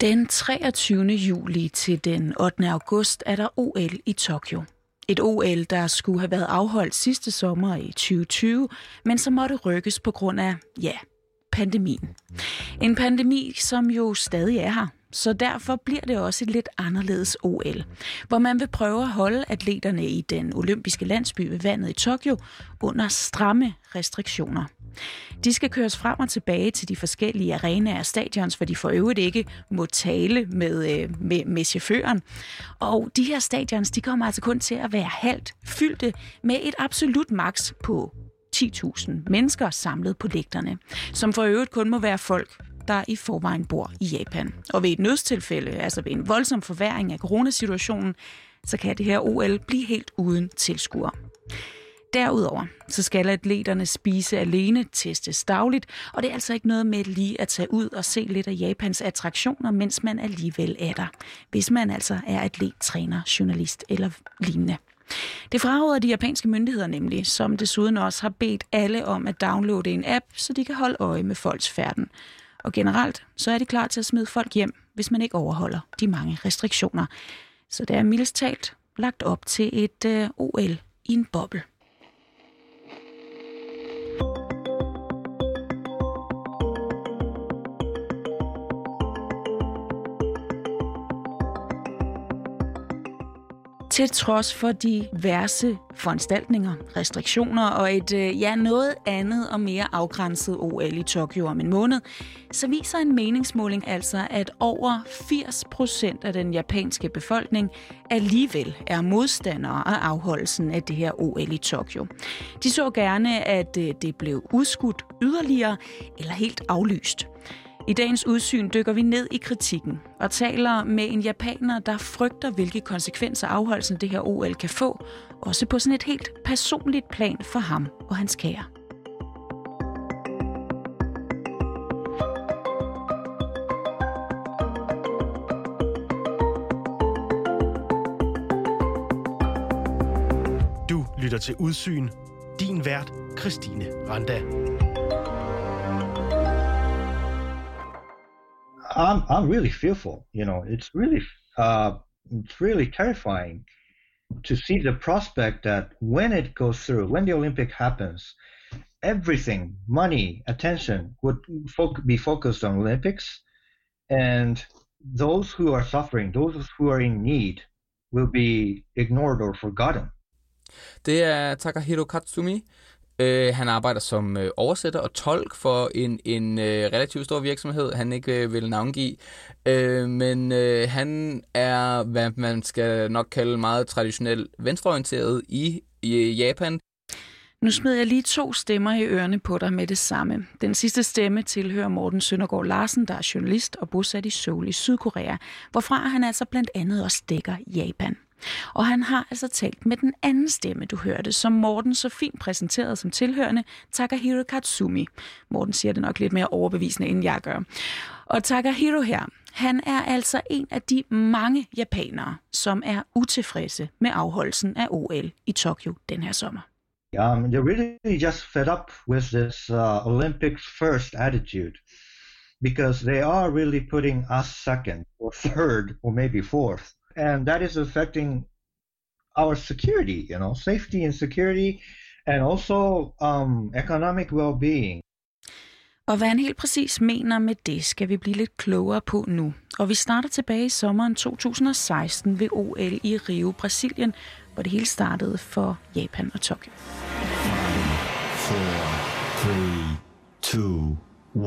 Den 23. juli til den 8. august er der OL i Tokyo. Et OL, der skulle have været afholdt sidste sommer i 2020, men som måtte rykkes på grund af, ja, pandemien. En pandemi, som jo stadig er her, så derfor bliver det også et lidt anderledes OL, hvor man vil prøve at holde atleterne i den olympiske landsby ved vandet i Tokyo under stramme restriktioner. De skal køres frem og tilbage til de forskellige arenaer og stadions, hvor de for øvrigt ikke må tale med, øh, med, med chaufføren. Og de her stadions, de kommer altså kun til at være halvt fyldte med et absolut maks på 10.000 mennesker samlet på lægterne, som for øvrigt kun må være folk, der i forvejen bor i Japan. Og ved et nødstilfælde, altså ved en voldsom forværing af coronasituationen, så kan det her OL blive helt uden tilskuere. Derudover så skal atleterne spise alene, testes dagligt, og det er altså ikke noget med lige at tage ud og se lidt af Japans attraktioner, mens man alligevel er der, hvis man altså er atlet, træner, journalist eller lignende. Det fraråder de japanske myndigheder nemlig, som desuden også har bedt alle om at downloade en app, så de kan holde øje med folks færden. Og generelt så er de klar til at smide folk hjem, hvis man ikke overholder de mange restriktioner. Så det er mildest talt lagt op til et øh, OL i en boble. Til trods for diverse foranstaltninger, restriktioner og et øh, ja, noget andet og mere afgrænset OL i Tokyo om en måned, så viser en meningsmåling altså, at over 80 procent af den japanske befolkning alligevel er modstandere af afholdelsen af det her OL i Tokyo. De så gerne, at øh, det blev udskudt yderligere eller helt aflyst. I dagens udsyn dykker vi ned i kritikken og taler med en japaner, der frygter, hvilke konsekvenser afholdelsen det her OL kan få, også på sådan et helt personligt plan for ham og hans kære. Du lytter til Udsyn. Din vært, Christine Randa. I'm I'm really fearful. You know, it's really uh, it's really terrifying to see the prospect that when it goes through, when the Olympic happens, everything, money, attention would be focused on Olympics, and those who are suffering, those who are in need, will be ignored or forgotten. Det er Takahiro Katsumi, Øh, han arbejder som øh, oversætter og tolk for en, en øh, relativt stor virksomhed, han ikke øh, vil navngive. Øh, men øh, han er, hvad man skal nok kalde meget traditionelt venstreorienteret i, i øh, Japan. Nu smed jeg lige to stemmer i ørerne på dig med det samme. Den sidste stemme tilhører Morten Søndergaard Larsen, der er journalist og bosat i Seoul i Sydkorea, hvorfra han altså blandt andet også dækker Japan. Og han har altså talt med den anden stemme, du hørte, som Morten så fint præsenterede som tilhørende Takahiro Katsumi. Morten siger det nok lidt mere overbevisende, end jeg gør. Og Takahiro her, han er altså en af de mange japanere, som er utilfredse med afholdelsen af OL i Tokyo den her sommer. Um, they're really just fed up with this uh, Olympics first attitude because they are really putting us second or third or maybe fourth and that is affecting our security, you know, safety and security, and also um, economic well-being. Og hvad han helt præcis mener med det, skal vi blive lidt klogere på nu. Og vi starter tilbage i sommeren 2016 ved OL i Rio, Brasilien, hvor det hele startede for Japan og Tokyo. 4, 3, 2, 1.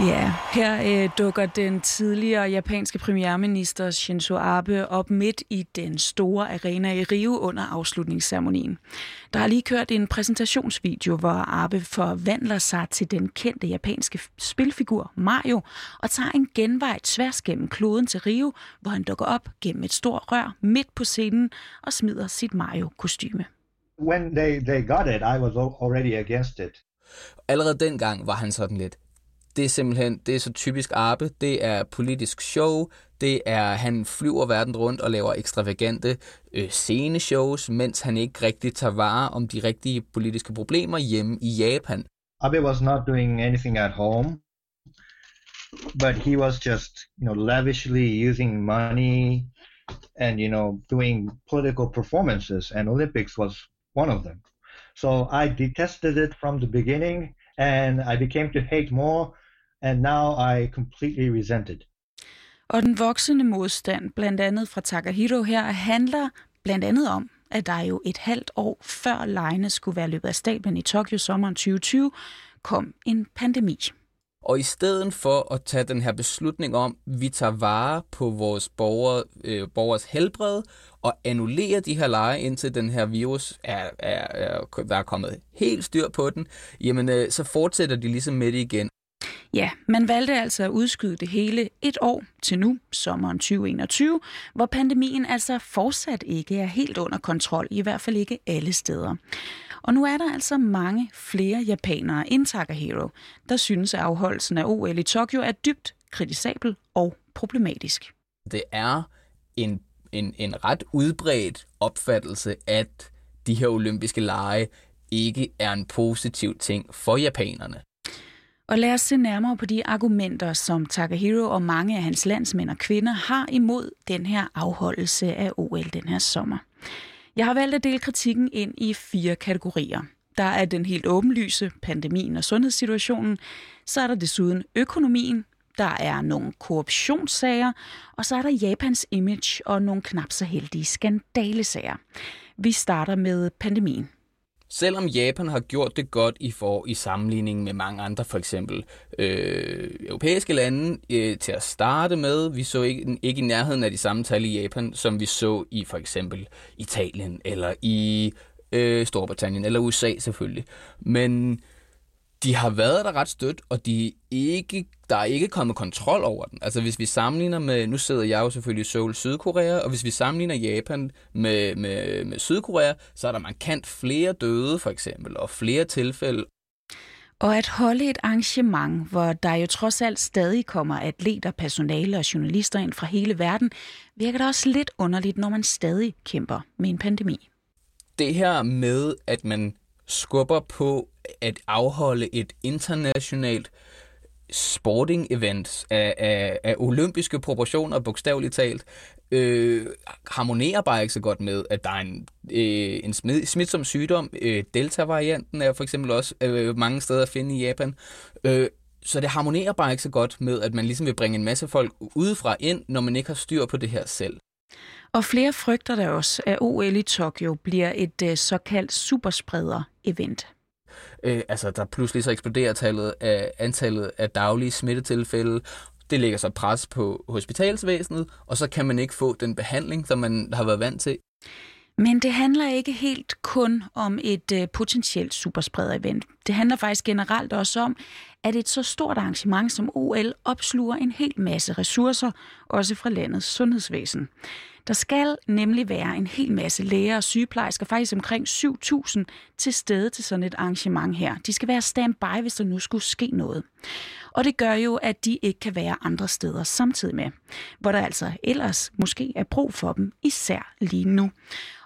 Ja, her øh, dukker den tidligere japanske premierminister Shinzo Abe op midt i den store arena i Rio under afslutningsceremonien. Der har lige kørt en præsentationsvideo, hvor Abe forvandler sig til den kendte japanske spilfigur Mario og tager en genvej tværs gennem kloden til Rio, hvor han dukker op gennem et stort rør midt på scenen og smider sit Mario-kostyme. When they, they got it, I was already against it. Allerede dengang var han sådan lidt, det er simpelthen, det er så typisk Arbe, det er politisk show, det er, han flyver verden rundt og laver ekstravagante øh, sceneshows, mens han ikke rigtig tager vare om de rigtige politiske problemer hjemme i Japan. Abe was not doing anything at home, but he was just, you know, lavishly using money and, you know, doing political performances, and Olympics was one of them. So I detested it from the beginning, and I became to hate more, and now I completely resent it. Og den voksende modstand, blandt andet fra Takahiro her, handler blandt andet om, at der jo et halvt år før lejene skulle være løbet af stablen i Tokyo sommeren 2020, kom en pandemi. Og i stedet for at tage den her beslutning om, at vi tager vare på vores borgere, øh, borgers helbred og annullere de her lege, indtil den her virus er, er, er, der er kommet helt styr på den, jamen øh, så fortsætter de ligesom med det igen. Ja, man valgte altså at udskyde det hele et år til nu, sommeren 2021, hvor pandemien altså fortsat ikke er helt under kontrol, i hvert fald ikke alle steder. Og nu er der altså mange flere japanere end Takahiro, der synes, at afholdelsen af OL i Tokyo er dybt kritisabel og problematisk. Det er en, en, en ret udbredt opfattelse, at de her olympiske lege ikke er en positiv ting for japanerne. Og lad os se nærmere på de argumenter, som Takahiro og mange af hans landsmænd og kvinder har imod den her afholdelse af OL den her sommer. Jeg har valgt at dele kritikken ind i fire kategorier. Der er den helt åbenlyse, pandemien og sundhedssituationen. Så er der desuden økonomien, der er nogle korruptionssager, og så er der Japans image og nogle knap så heldige skandalesager. Vi starter med pandemien. Selvom Japan har gjort det godt i for i sammenligning med mange andre, for eksempel øh, europæiske lande, øh, til at starte med, vi så ikke, ikke i nærheden af de samme tal i Japan, som vi så i for eksempel Italien eller i øh, Storbritannien eller USA selvfølgelig. Men de har været der ret stødt, og de ikke, der er ikke kommet kontrol over den. Altså hvis vi sammenligner med, nu sidder jeg jo selvfølgelig i Seoul, Sydkorea, og hvis vi sammenligner Japan med, med, med Sydkorea, så er der markant flere døde for eksempel, og flere tilfælde. Og at holde et arrangement, hvor der jo trods alt stadig kommer atleter, personale og journalister ind fra hele verden, virker det også lidt underligt, når man stadig kæmper med en pandemi. Det her med, at man skubber på at afholde et internationalt sporting event af, af, af olympiske proportioner, bogstaveligt talt, øh, harmonerer bare ikke så godt med, at der er en, øh, en smid, smitsom sygdom. Øh, Delta-varianten er for eksempel også øh, mange steder at finde i Japan. Øh, så det harmonerer bare ikke så godt med, at man ligesom vil bringe en masse folk udefra ind, når man ikke har styr på det her selv. Og flere frygter der også, at OL i Tokyo bliver et øh, såkaldt superspreder-event. Øh, altså, der pludselig så eksploderer tallet af, antallet af daglige smittetilfælde. Det lægger så pres på hospitalsvæsenet, og så kan man ikke få den behandling, som man har været vant til. Men det handler ikke helt kun om et øh, potentielt superspreder-event. Det handler faktisk generelt også om, at et så stort arrangement som OL opsluger en hel masse ressourcer, også fra landets sundhedsvæsen. Der skal nemlig være en hel masse læger og sygeplejersker, faktisk omkring 7.000 til stede til sådan et arrangement her. De skal være standby, hvis der nu skulle ske noget. Og det gør jo, at de ikke kan være andre steder samtidig med, hvor der altså ellers måske er brug for dem, især lige nu.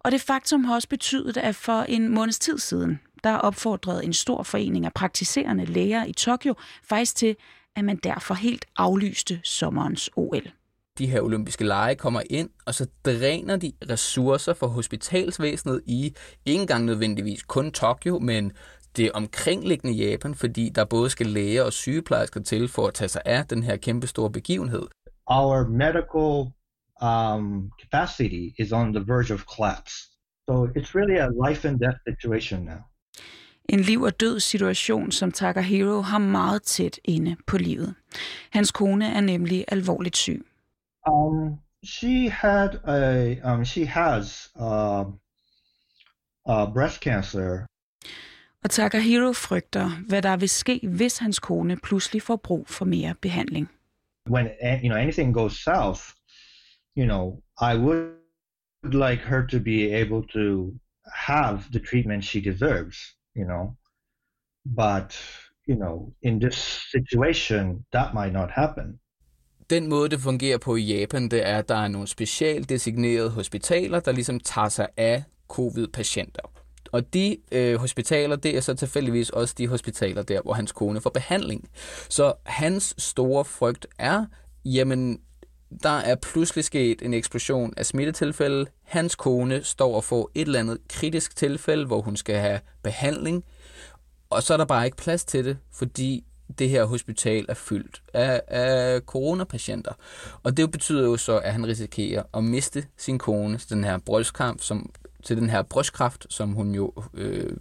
Og det faktum har også betydet, at for en måneds tid siden, der opfordrede en stor forening af praktiserende læger i Tokyo faktisk til, at man derfor helt aflyste sommerens OL de her olympiske lege kommer ind, og så dræner de ressourcer for hospitalsvæsenet i ikke engang nødvendigvis kun Tokyo, men det omkringliggende Japan, fordi der både skal læger og sygeplejersker til for at tage sig af den her kæmpe store begivenhed. Our medical um, capacity is on the verge of collapse. So it's really a life and death situation now. En liv- og død situation, som Takahiro har meget tæt inde på livet. Hans kone er nemlig alvorligt syg. Um, she had a um, she has uh, uh, breast cancer. Og Takahiro frygter, hvad der vil ske, hvis hans kone pludselig får brug for mere behandling. When you know anything goes south, you know, I would like her to be able to have the treatment she deserves, you know. But, you know, in this situation, that might not happen den måde, det fungerer på i Japan, det er, at der er nogle specielt designerede hospitaler, der ligesom tager sig af covid-patienter. Og de øh, hospitaler, det er så tilfældigvis også de hospitaler der, hvor hans kone får behandling. Så hans store frygt er, jamen, der er pludselig sket en eksplosion af smittetilfælde. Hans kone står og får et eller andet kritisk tilfælde, hvor hun skal have behandling. Og så er der bare ikke plads til det, fordi det her hospital er fyldt af, af coronapatienter. Og det betyder jo så, at han risikerer at miste sin kone til den her brystkamp, som, til den her brystkræft, som hun jo øh,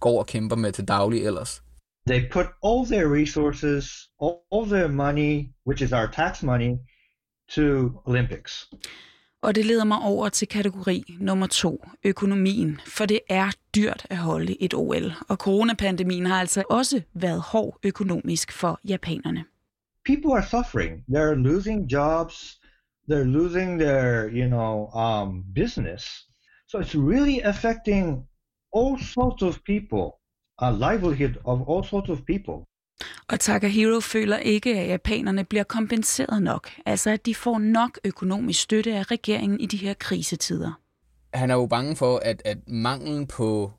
går og kæmper med til daglig ellers. They put all their resources, all their money, which is our tax money, to Olympics. Og det leder mig over til kategori nummer to, økonomien, for det er dyrt at holde et OL, og coronapandemien har altså også været hård økonomisk for japanerne. People are suffering. They're losing jobs. They're losing their, you know, um, business. So it's really affecting all sorts of people, a livelihood of all sorts of people. Og Takahiro føler ikke, at japanerne bliver kompenseret nok, altså at de får nok økonomisk støtte af regeringen i de her krisetider. Han er jo bange for, at, at manglen på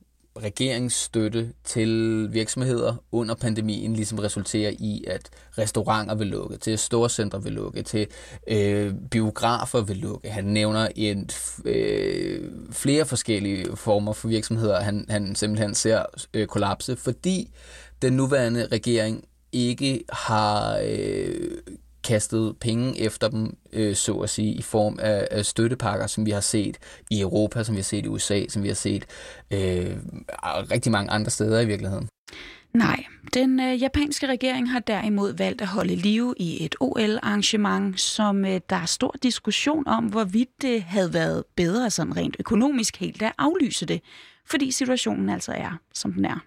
regeringsstøtte til virksomheder under pandemien ligesom resulterer i, at restauranter vil lukke, til storcentre vil lukke, til øh, biografer vil lukke. Han nævner en, øh, flere forskellige former for virksomheder, han, han simpelthen ser øh, kollapse, fordi den nuværende regering ikke har øh, kastet penge efter dem, øh, så at sige, i form af, af støttepakker, som vi har set i Europa, som vi har set i USA, som vi har set øh, rigtig mange andre steder i virkeligheden. Nej, den øh, japanske regering har derimod valgt at holde liv i et OL-arrangement, som øh, der er stor diskussion om, hvorvidt det havde været bedre sådan rent økonomisk helt at aflyse det, fordi situationen altså er, som den er.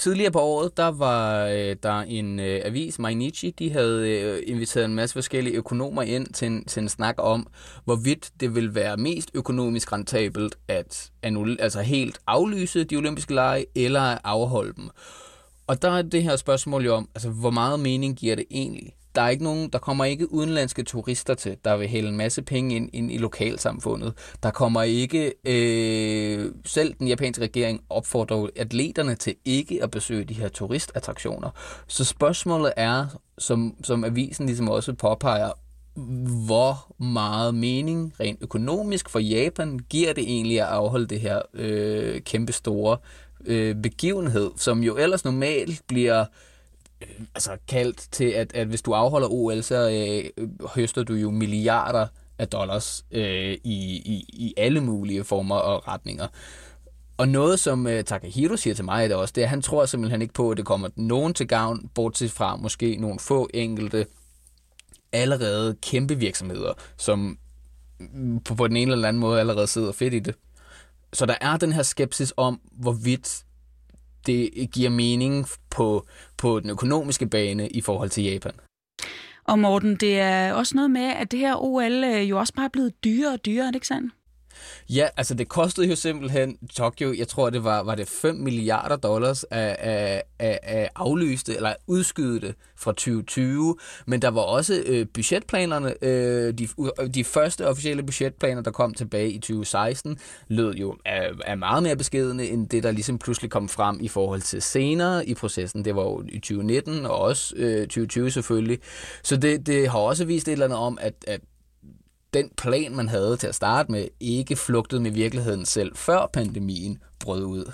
Tidligere på året, der var øh, der en øh, avis, Mainichi, de havde øh, inviteret en masse forskellige økonomer ind til en, til en snak om, hvorvidt det vil være mest økonomisk rentabelt at annul, altså helt aflyse de olympiske lege, eller afholde dem. Og der er det her spørgsmål jo om, altså, hvor meget mening giver det egentlig? Der er ikke nogen, der kommer ikke udenlandske turister til, der vil hælde en masse penge ind, ind i lokalsamfundet. Der kommer ikke, øh, selv den japanske regering opfordrer atleterne til ikke at besøge de her turistattraktioner. Så spørgsmålet er, som, som avisen ligesom også påpeger, hvor meget mening rent økonomisk for Japan giver det egentlig at afholde det her øh, kæmpe store øh, begivenhed, som jo ellers normalt bliver øh, altså kaldt til, at, at hvis du afholder OL, så øh, høster du jo milliarder af dollars øh, i, i, i alle mulige former og retninger. Og noget, som øh, Takahiro siger til mig, er det også, det er, at han tror simpelthen ikke på, at det kommer nogen til gavn, bortset fra måske nogle få enkelte allerede kæmpe virksomheder, som mm, på, på den ene eller anden måde allerede sidder fedt i det. Så der er den her skepsis om, hvorvidt det giver mening på, på den økonomiske bane i forhold til Japan. Og Morten, det er også noget med, at det her OL øh, jo også bare er blevet dyrere og dyrere, er det ikke sandt? Ja, altså det kostede jo simpelthen Tokyo, jeg tror det var, var det 5 milliarder dollars af, af, af, af aflyste eller udskydede fra 2020, men der var også øh, budgetplanerne, øh, de, de første officielle budgetplaner, der kom tilbage i 2016, lød jo af, af meget mere beskedende end det, der ligesom pludselig kom frem i forhold til senere i processen. Det var jo i 2019 og også øh, 2020 selvfølgelig. Så det, det har også vist et eller andet om, at, at den plan, man havde til at starte med, ikke flugtede med virkeligheden selv, før pandemien brød ud.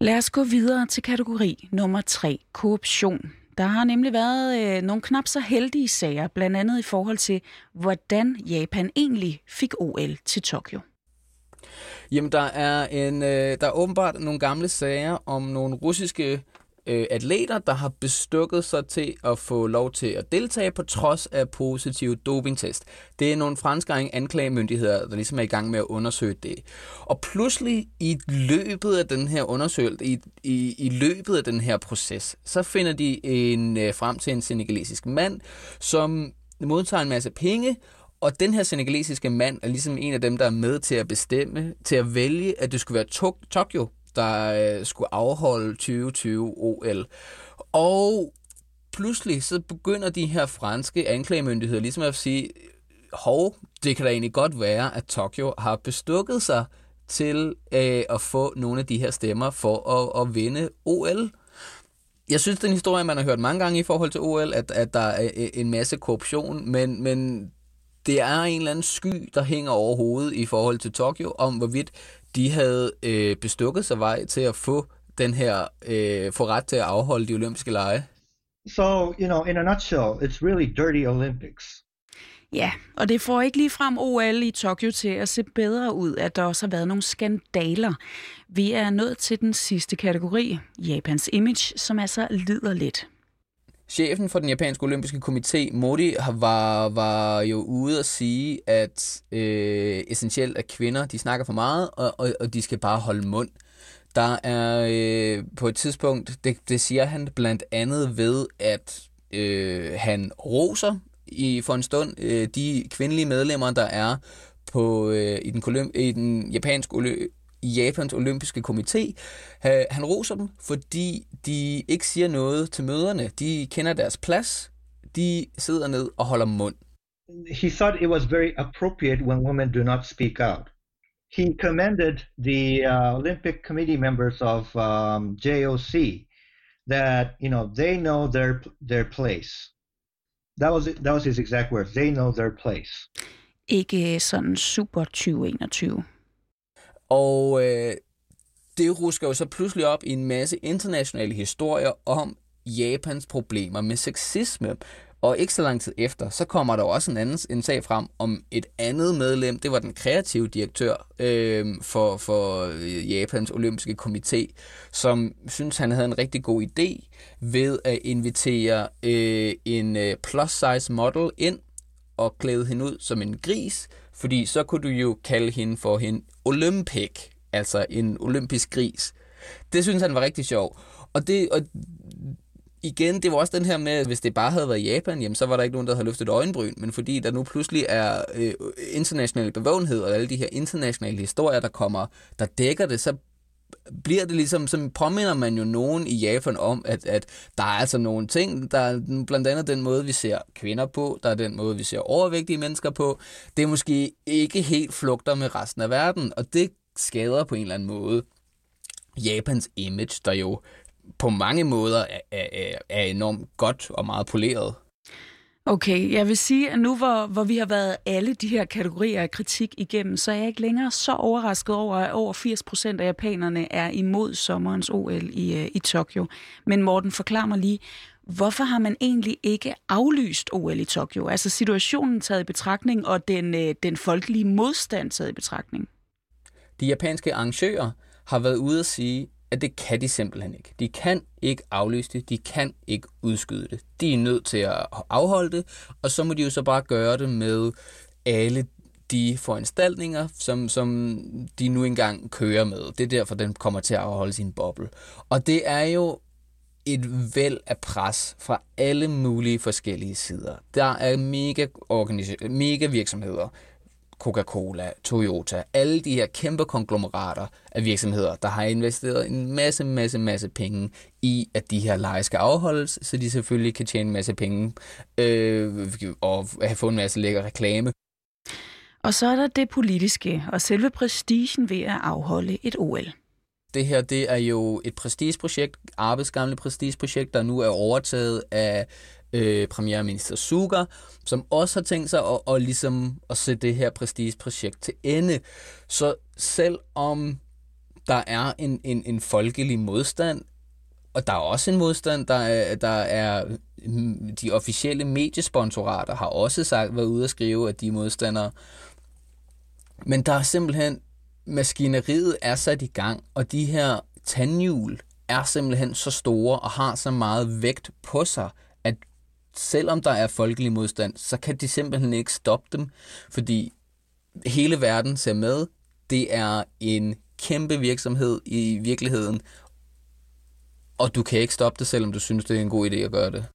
Lad os gå videre til kategori nummer 3, korruption. Der har nemlig været øh, nogle knap så heldige sager, blandt andet i forhold til, hvordan Japan egentlig fik OL til Tokyo. Jamen, der er, en, øh, der er åbenbart nogle gamle sager om nogle russiske øh, atleter, der har bestukket sig til at få lov til at deltage på trods af positive dopingtest. Det er nogle franske anklagemyndigheder, der ligesom er i gang med at undersøge det. Og pludselig i løbet af den her undersøgelse, i, i, i løbet af den her proces, så finder de en øh, frem til en senegalesisk mand, som modtager en masse penge, og den her senegalesiske mand er ligesom en af dem, der er med til at bestemme, til at vælge, at det skulle være Tokyo, der øh, skulle afholde 2020 OL. Og pludselig så begynder de her franske anklagemyndigheder ligesom at sige, hov, det kan da egentlig godt være, at Tokyo har bestukket sig til øh, at få nogle af de her stemmer for at, at vinde OL. Jeg synes, det er en historie, man har hørt mange gange i forhold til OL, at, at der er øh, en masse korruption, men, men det er en eller anden sky, der hænger over hovedet i forhold til Tokyo, om hvorvidt de havde øh, bestukket sig vej til at få den her, øh, få ret til at afholde de olympiske lege. So, you know, in a nutshell, it's really dirty Olympics. Ja, og det får ikke lige frem OL i Tokyo til at se bedre ud, at der også har været nogle skandaler. Vi er nået til den sidste kategori, Japans image, som altså lider lidt. Chefen for den japanske olympiske komité, Modi, var, var jo ude at sige, at øh, essentielt at kvinder, de snakker for meget, og, og, og de skal bare holde mund. Der er øh, på et tidspunkt, det, det siger han blandt andet ved, at øh, han roser i for en stund øh, de kvindelige medlemmer, der er på øh, i, den, i den japanske olympiske Japans olympiske komité. Han roser dem, fordi de ikke siger noget til møderne. De kender deres plads. De sidder ned og holder mund. He thought it was very appropriate when women do not speak out. He commended the uh, Olympic Committee members of um, JOC that you know they know their their place. That was that was his exact words. They know their place. Ikke sådan super 2021. Og øh, det rusker jo så pludselig op i en masse internationale historier om Japans problemer med sexisme. Og ikke så lang tid efter, så kommer der også en anden en sag frem om et andet medlem. Det var den kreative direktør øh, for, for øh, Japans olympiske komité, som synes han havde en rigtig god idé ved at invitere øh, en øh, plus-size model ind og klæde hende ud som en gris, fordi så kunne du jo kalde hende for en Olympic, altså en olympisk gris. Det synes han var rigtig sjov. Og det, og igen, det var også den her med, at hvis det bare havde været Japan, jamen, så var der ikke nogen, der havde løftet øjenbryn. Men fordi der nu pludselig er øh, international bevågenhed og alle de her internationale historier, der kommer, der dækker det, så bliver det ligesom, så påminner man jo nogen i Japan om, at, at der er altså nogle ting, der er blandt andet den måde, vi ser kvinder på, der er den måde, vi ser overvægtige mennesker på, det er måske ikke helt flugter med resten af verden, og det skader på en eller anden måde Japans image, der jo på mange måder er, er, er enormt godt og meget poleret. Okay, jeg vil sige, at nu hvor, hvor vi har været alle de her kategorier af kritik igennem, så er jeg ikke længere så overrasket over, at over 80 procent af japanerne er imod sommerens OL i, øh, i Tokyo. Men Morten, forklar mig lige, hvorfor har man egentlig ikke aflyst OL i Tokyo? Altså situationen taget i betragtning, og den, øh, den folkelige modstand taget i betragtning? De japanske arrangører har været ude at sige, at det kan de simpelthen ikke. De kan ikke aflyse det, de kan ikke udskyde det. De er nødt til at afholde det, og så må de jo så bare gøre det med alle de foranstaltninger, som, som de nu engang kører med. Det er derfor, den kommer til at afholde sin boble. Og det er jo et væld af pres fra alle mulige forskellige sider. Der er mega, mega virksomheder, Coca-Cola, Toyota, alle de her kæmpe konglomerater af virksomheder, der har investeret en masse, masse, masse penge i, at de her lege skal afholdes, så de selvfølgelig kan tjene en masse penge øh, og have fået en masse lækker reklame. Og så er der det politiske og selve prestigen ved at afholde et OL. Det her det er jo et prestigeprojekt, Arbes gamle prestigeprojekt, der nu er overtaget af øh, premierminister Suga, som også har tænkt sig at, at, ligesom at sætte det her prestigeprojekt til ende. Så selvom der er en, en, en folkelig modstand, og der er også en modstand, der er, der er mm, de officielle mediesponsorater har også sagt, været ude at skrive, at de er modstandere. Men der er simpelthen, maskineriet er sat i gang, og de her tandhjul er simpelthen så store og har så meget vægt på sig, selvom der er folkelig modstand, så kan de simpelthen ikke stoppe dem, fordi hele verden ser med. Det er en kæmpe virksomhed i virkeligheden, og du kan ikke stoppe det, selvom du synes, det er en god idé at gøre det.